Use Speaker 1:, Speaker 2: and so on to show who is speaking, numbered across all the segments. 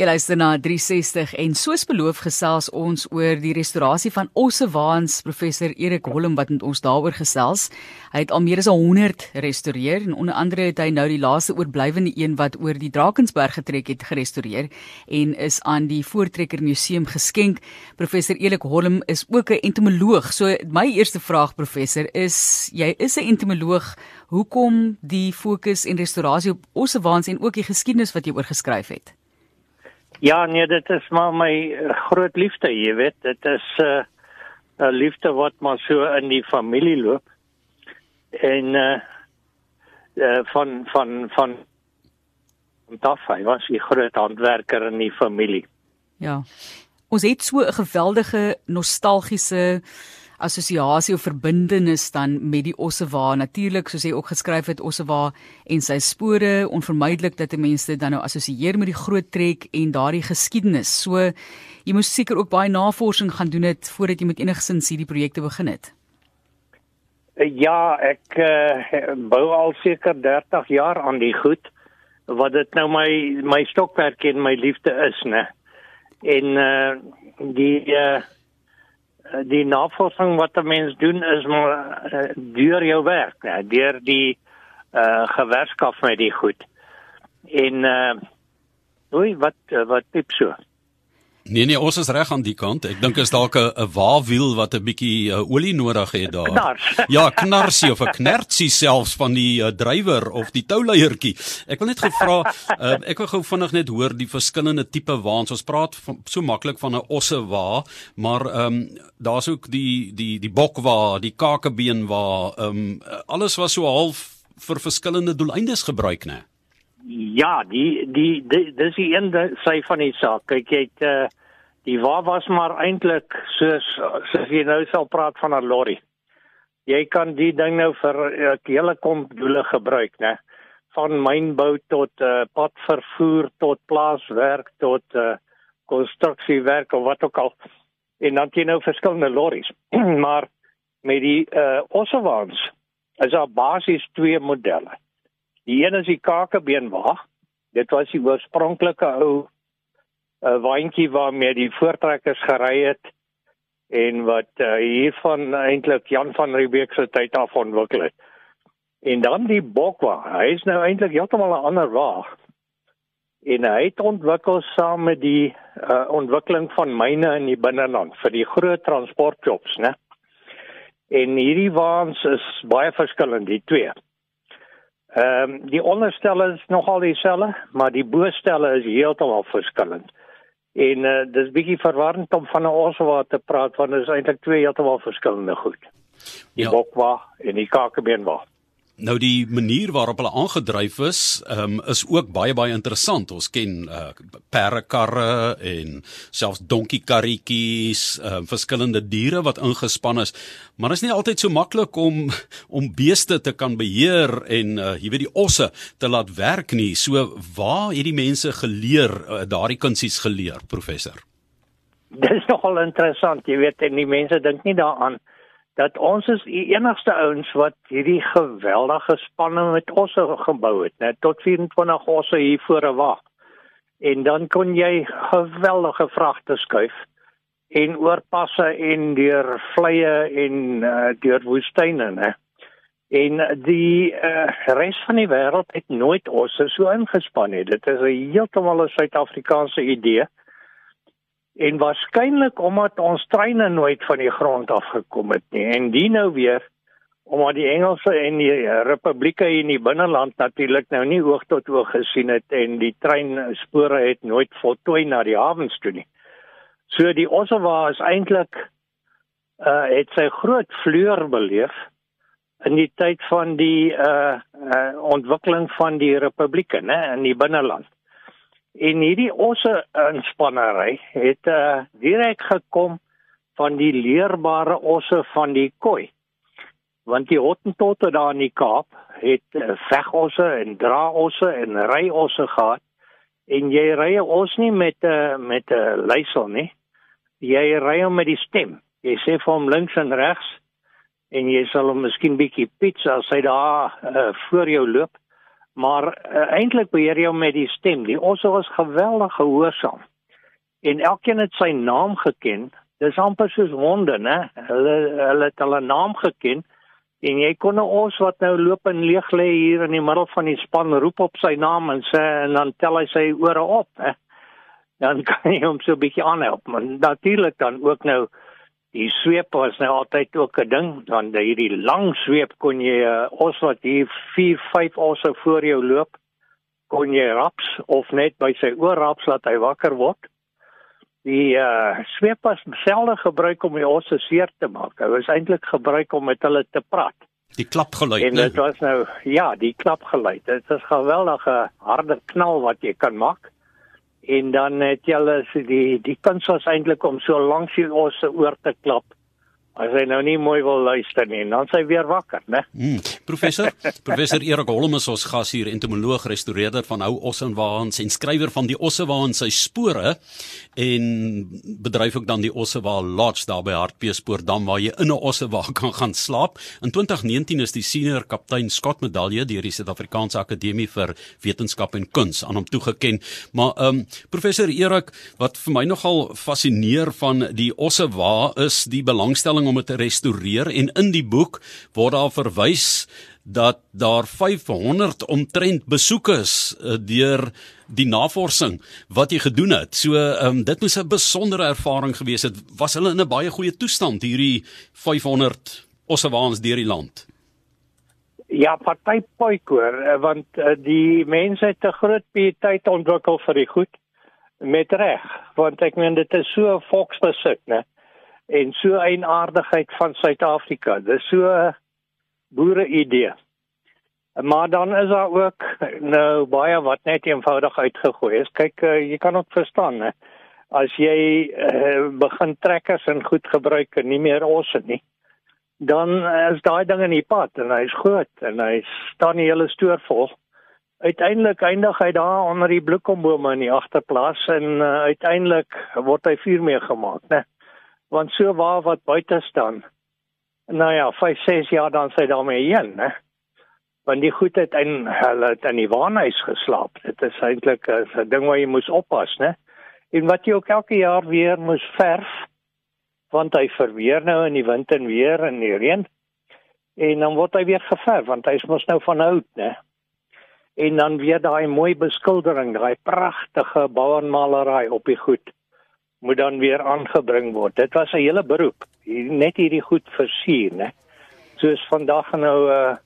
Speaker 1: Jy luister na 360 en soos beloof gesels ons oor die restaurasie van Ossewaans professor Erik Holm wat met ons daaroor gesels. Hy het al meer as 100 restoreer en onder andere het hy nou die laaste oorblywende een wat oor die Drakensberg getrek het gerestoreer en is aan die Voortrekker Museum geskenk. Professor Erik Holm is ook 'n entomoloog. So my eerste vraag professor is jy is 'n entomoloog. Hoekom die fokus en restaurasie op Ossewaans en ook die geskiedenis wat jy oor geskryf het?
Speaker 2: Ja, nee, dit is maar my eh, groot liefde, jy weet. Dit is eh, 'n uh, liefde wat maar so in die familie loop. En uh, uh van van van Daf, hy was 'n groot handwerker in die familie.
Speaker 1: Ja. Ons het so 'n geweldige nostalgiese assosiasie of verbintenis dan met die Ossewa. Natuurlik, soos hy ook geskryf het, Ossewa en sy spore, onvermydelik dat mense dan nou assosieer met die groot trek en daardie geskiedenis. So jy moes seker ook baie navorsing gaan doen het voordat jy met enigsins hierdie projekte begin het.
Speaker 2: Ja, ek uh, bou al seker 30 jaar aan die goed wat dit nou my my stokwerk en my liefde is, né? En uh die uh Eh, die navorsing wat 'n mens doen is maar uh, deur jou werk, né, deur die uh gewerskap met die goed. En uh Oei, wat wat tips so?
Speaker 3: Nee nee, ons is reg aan die kant. Ek dink is dalk 'n waawiel wat 'n bietjie uh, olie nodig het daar.
Speaker 2: Knars.
Speaker 3: ja, knarsie of 'n knertsie selfs van die uh, drywer of die touleiertjie. Ek wil net gevra, uh, ek wil gou vinnig net hoor die verskillende tipe waans. Ons praat van, so maklik van 'n osse wa, maar ehm um, daar's ook die die die bokwa, die kakebeen wa, ehm um, alles was so half vir verskillende doeleindes gebruik, né?
Speaker 2: Ja, die die dis die een sy van die saak. Kyk, jy het uh, die wa was maar eintlik soos soos jy nou sal praat van 'n lorry. Jy kan die ding nou vir 'n uh, hele komp doele gebruik, né? Van mynbou tot uh, padvervoer tot plaaswerk tot uh, konstruksiewerk of wat ook al. En dan jy nou verskillende lorries. maar met die uh, Ossewaans is daar basies twee modelle. Die een is die kakebeenwag. Dit was die oorspronklike ou 'n uh, waantjie waarmee die voortrekkers gery het en wat uh, hiervan eintlik Jan van Riebeeck se tyd af ontwikkel het. En dan die bokwa. Hy is nou eintlik heeltemal 'n ander wa. En hy het ontwikkel saam met die uh, ontwikkeling van myne in die binneland vir die groot transportjobs, né? En hierdie waans is baie verskillend, die twee. Ehm um, die onderstelle is nogal dieselfde, maar die boostelle is heeltemal verskillend. En uh, dis bietjie verwarrend om van 'n oswa te praat want dit is eintlik twee heeltemal verskillende goed. Die ja. bokwa en die kakebeenwa.
Speaker 3: Nou die manier waarop hulle aangedryf is, um, is ook baie baie interessant. Ons ken uh, perdekarre en selfs donkiekarretjies, uh, verskillende diere wat ingespan is. Maar dit is nie altyd so maklik om om beeste te kan beheer en uh, jy weet die osse te laat werk nie. So waar het die mense geleer uh, daardie kunsies geleer, professor?
Speaker 2: Dit is nogal interessant, jy weet, en die mense dink nie daaraan dat ons is die enigste ouens wat hierdie geweldige spanne met osse gebou het, net tot 24 osse hier voor 'n wag. En dan kon jy geweldige vragte skuif en oorpasse en deur vleye en uh, deur woestyne, né? En die uh, res van die wêreld het nooit osse so ingespan nie. Dit is 'n heeltemal 'n Suid-Afrikaanse idee en waarskynlik omdat ons treine nooit van die grond af gekom het nie en die nou weer omdat die Engelse en die Republieke in die binneland natuurlik nou nie oog tot oog gesien het en die treinspore het nooit voltooi na die hawens toe nie. So die Ossewa is eintlik uh het sy groot vleur beleef in die tyd van die uh, uh ontwikkeling van die Republieke, né, in die binneland. En hierdie osse inspannery het uh, direk gekom van die leerbare osse van die koi. Want die Hottentotte daar in die Kaap het uh, vegosse en draosse en ryosse gehad. En jy ry ons nie met 'n uh, met 'n uh, leisel nie. Jy ry hom met die stem. Jy sê vir hom links en regs en jy sal hom miskien bietjie pits as hy daar uh, voor jou loop Maar uh, eintlik beheer jy met die stem. Die osse was geweldig gehoorsaam. En elkeen het sy naam geken. Dis amper soos honde, né? Hulle hulle het hulle naam geken. En jy kon 'n os wat nou loop en leeg lê hier in die middel van die span roep op sy naam en sê en dan tel hy sy ore op, hè. Dan kan jy hom so 'n bietjie aanhelp. Maar natuurlik dan ook nou die sweep was nou altyd ook 'n ding dan hierdie lang sweep kon jy uh, os wat hier 4 5 osse voor jou loop kon jy raps of net by sy oor raps laat hy wakker word. Die uh, sweep was selde gebruik om die osse seer te maak. Hy was eintlik gebruik om met hulle te praat.
Speaker 3: Die klapgeluid
Speaker 2: en dit was nou ja die klapgeluid. Dit is geweldige harde knal wat jy kan maak en dan het jy hulle die die kuns was eintlik om so lank sy osse oor te klap. As hy nou nie mooi wil luister nie dan sy weer wakker né?
Speaker 3: Mm, professor. Professor Erik Holm is ons gas hier entomoloog restaureerder van ou osse en skrywer van die osse waans sy spore en bedryf ook dan die osse waar lodge daar by Hartbeespoort dam waar jy in 'n osse wa kan gaan slaap. In 2019 is die senior kaptein Scott medalje deur die Suid-Afrikaanse Akademie vir Wetenskap en Kuns aan hom toegeken maar ehm um, professor Erik wat vir my nogal fascineer van die osse wa is die belangstelling om dit te restoreer en in die boek word daar verwys dat daar 500 omtrent besoek is uh, deur die navorsing wat jy gedoen het. So ehm um, dit moes 'n besondere ervaring gewees het. Was hulle in 'n baie goeie toestand hierdie 500 ossewaans deur die land?
Speaker 2: Ja, party poik hoor, eh, want uh, die mense het 'n groot pietyd ontwikkel vir die goed met reg, want ek meen dit is so volksbesit, né? en so eienaardigheid van Suid-Afrika. Dis so boere idee. Maar dan is daar ook nou baie wat net eenvoudig uitgegooi is. Kyk, uh, jy kan ook verstaan hè. As jy uh, begin trekkers en goed gebruik en nie meer osse nie, dan is daai ding in die pad en hy's groot en hy staan die hele stoor vol. Uiteindelik eindig hy daar onder die bloekombome in die agterplaas en uh, uiteindelik word hy vuur mee gemaak, né? want so waar wat buite staan. Nou ja, 5, 6 jaar dan sy daarmee heen, né? Want die goed het in hulle het in die waanhuis geslaap. Dit is eintlik 'n ding waar jy moet oppas, né? En wat jy ook elke jaar weer moet verf want hy verweer nou in die wind en weer en die reën. En dan word hy weer geverf want hy is mos nou van hout, né? En dan weer daai mooi beskildering, daai pragtige bouwermalery op die goed moet dan weer aangebring word. Dit was 'n hele beroep. Net hierdie goed versier, né? Soos vandag nou 'n uh,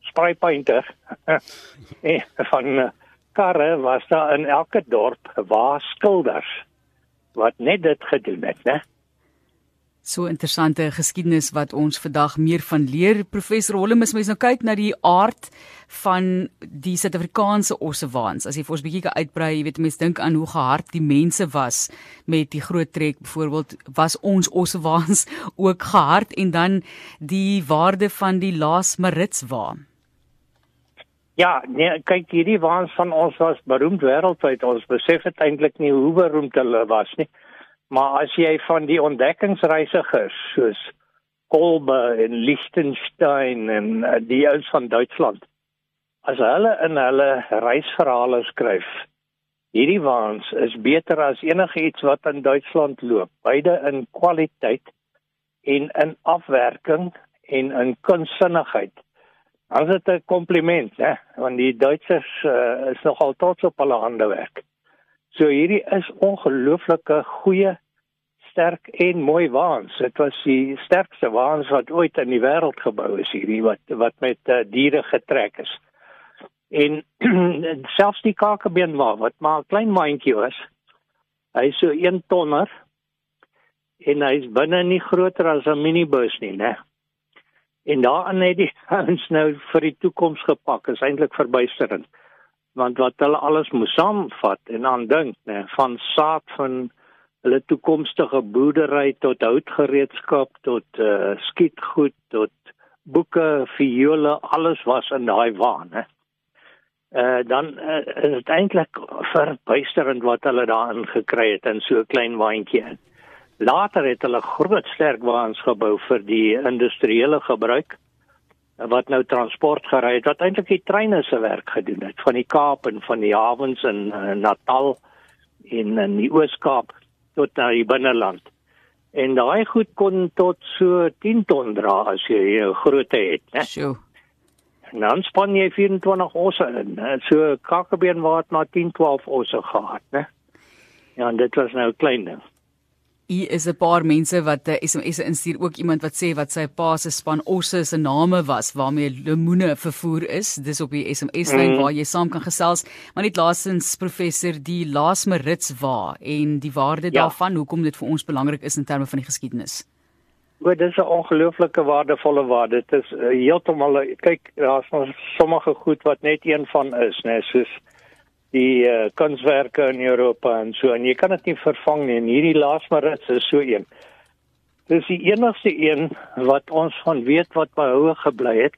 Speaker 2: spray painter van uh, karre was daar in elke dorp waar skilders wat net dit gedoen het, né?
Speaker 1: So interessante geskiedenis wat ons vandag meer van leer. Professor Holm, as mens nou kyk na die aard van die Suid-Afrikaanse ossewaans, as jy vir ons bietjie kan uitbrei, jy weet mense dink aan hoe gehard die mense was met die groot trek, byvoorbeeld, was ons ossewaans ook gehard en dan die waarde van die Laas Marits waan.
Speaker 2: Ja, nee, kyk hierdie waans van ons was beroemd wêreldwyd. Ons besef dit eintlik nie hoe beroemd hulle was nie. Maar as jy van die ontdekkingsreisigers soos Kolbe en Liechtenstein en uh, die ouens van Duitsland as hulle in hulle reisverhale skryf hierdie waans is beter as enige iets wat in Duitsland loop beide in kwaliteit en in afwerking en in kunsinnigheid. As dit 'n kompliment hè want die Duitsers uh, is nogal trots op hulle handewerk So hierdie is ongelooflike goeie sterk en mooi waans. Dit was die sterkste waans wat ooit in die wêreld gebou is hierdie wat wat met uh, diere getrek is. En selfs die kakebeen wa wat maar 'n klein mandjie was. Hy is so 1 tonner en hy's binne nie groter as 'n minibus nie, né? En daarin het die ons nou vir die toekoms gepak. Is eintlik verbuisterend want wat hulle alles moes saamvat en aan dink nê van saad van hulle toekomstige boerdery tot houtgereedskap tot uh, skietgoed tot boeke viole alles was in daai waan hè. Uh, dan uh, is dit eintlik verbuisterend wat hulle daarin gekry het in so 'n klein waantjie. Later het hulle groot sterk waans gebou vir die industriële gebruik wat nou transport gery het wat eintlik die treine se werk gedoen het van die Kaap en van die hawens in uh, Natal en in die Oos-Kaap tot na die binneland. En daai goed kon tot so 10 ton dra as jy 'n grootte het, né?
Speaker 1: Sjoe.
Speaker 2: En dan span jy 24 osse in. Né? So kakkebeen wat na 10, 12 osse gehad, né? Ja, en dit was nou 'n klein ding.
Speaker 1: Hier is 'n paar mense wat 'n uh, SMS instuur ook iemand wat sê wat sy pa se span osse se name was waarmee lemoene vervoer is. Dis op die SMS lyn mm. waar jy saam kan gesels. Maar net laasens professor die Laasmerits wa en die waarde ja. daarvan, hoekom dit vir ons belangrik is in terme van die geskiedenis.
Speaker 2: Goed, dis 'n ongelooflike waardevolle waarde. Dit is uh, heeltemal kyk, daar's sommige goed wat net een van is, né, soos die uh, kunswerke in Europa en so en jy kan dit nie vervang nie en hierdie laasmarits is so een. Dis die enigste een wat ons van weet wat behoue gebly het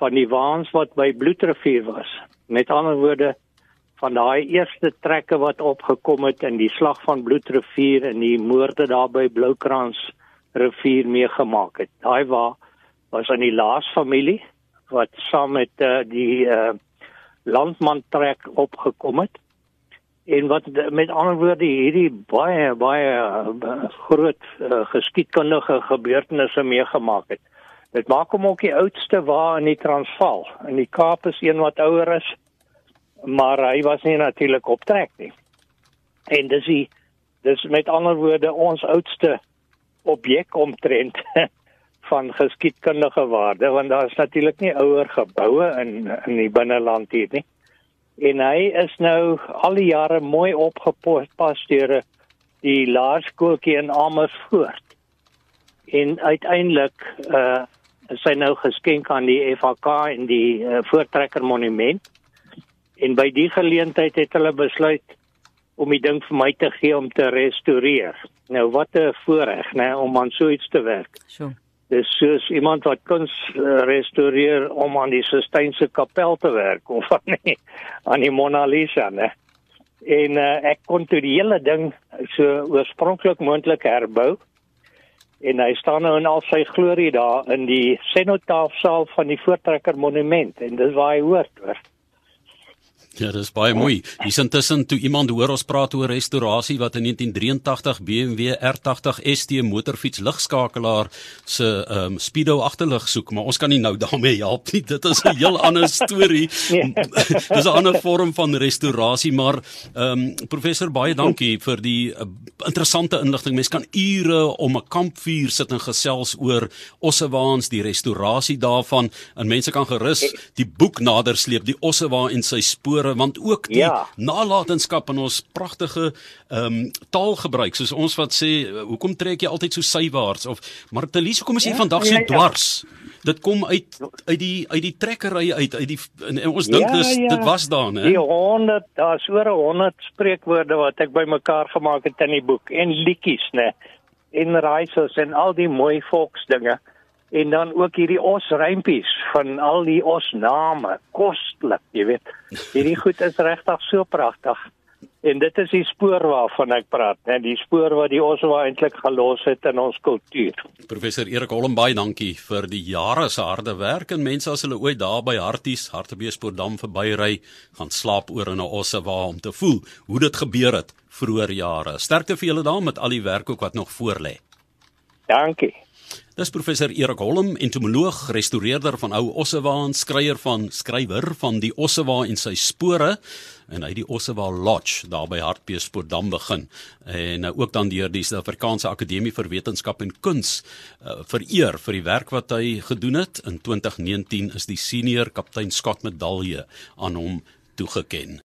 Speaker 2: van die waans wat by Bloedrivier was. Met ander woorde van daai eerste trekke wat opgekom het in die slag van Bloedrivier en die moorde daar by Bloukrans rivier meegemaak het. Daai wa was aan die laas familie wat saam met uh, die uh, landman trek opgekom het en wat met ander woorde hierdie baie baie uh, groot uh, geskiedkundige gebeurtenisse meegemaak het. Dit maak hom ook die oudste wa in die Transvaal. In die Kaap is een wat ouer is, maar hy was nie natuurlik op trek nie. En dis die dis met ander woorde ons oudste objek omtrent van geskiedkundige waarde want daar is natuurlik nie ouer geboue in in die binneland hier nie. En hy is nou al die jare mooi opgepas deur die laerskooltjie in Amersfoort. En uiteindelik uh is hy nou geskenk aan die FHK en die uh, Voortrekker Monument. En by die geleentheid het hulle besluit om die ding vir my te gee om te restoreer. Nou wat 'n voorreg, né, om aan so iets te werk.
Speaker 1: So
Speaker 2: dis soos iemand wat kuns uh, restoreer om aan die Sistynse kapel te werk of aan die, aan die Mona Lisa, né? En uh, ek kon toe die hele ding so oorspronklik moontlik herbou. En hy staan nou in al sy glorie daar in die senotaafsaal van die Voortrekker Monument en dis waar hy hoort, hoor.
Speaker 3: Ja, dis baie mooi. Hier intussen toe iemand hoor ons praat oor restaurasie wat in 1983 BMW R80 ST motorfiets ligskakelaar se ehm um, speedo agterlig soek, maar ons kan nie nou daarmee help nie. Dit is 'n heel ander storie. Nee. dis 'n ander vorm van restaurasie, maar ehm um, professor baie dankie vir die uh, interessante inligting. Mens kan ure om 'n kampvuur sit en gesels oor Ossewaans, die restaurasie daarvan en mense kan gerus die boek nader sleep, die Ossewa en sy spoor spore want ook die ja. nalatenskap in ons pragtige ehm um, taalgebruik soos ons wat sê hoekom trek jy altyd so sywaarts of maar Telies hoekom is jy ja, vandag so ja, ja. dwars dit kom uit uit die uit die trekkerry uit uit die en, en ons dink ja, dis ja. dit was daar
Speaker 2: hè die 100 daar's oor 100 spreekwoorde wat ek bymekaar gemaak het in die boek en liedjies nê en reisers en al die mooi volksdinge en dan ook hierdie os rympies van al die os name koslik jy weet. Hierdie goed is regtig so pragtig. En dit is die spoor waarvan ek praat hè die spoor wat die os waar eintlik gelos het in ons kultuur.
Speaker 3: Professor Erik Holm baie dankie vir die jare se harde werk. En mense as hulle ooit daar by Harties Hartbeespoortdam verbyry gaan slaap oor in 'n osse waar om te voel hoe dit gebeur het vroeër jare. Sterkte vir julle daar met al die werk ook wat nog voor lê.
Speaker 2: Dankie
Speaker 3: Dis professor Erik Holm, entomoloog, restaureerder van ou Ossewaan, skrywer van skrywer van die Ossewa en sy spore en hy die Ossewa Lodge daar by Hartbeespoortdam begin en nou ook dan deur die Suid-Afrikaanse Akademie vir Wetenskap en Kuns uh, vereer vir die werk wat hy gedoen het. In 2019 is die senior kaptein Scott medalje aan hom toegekend.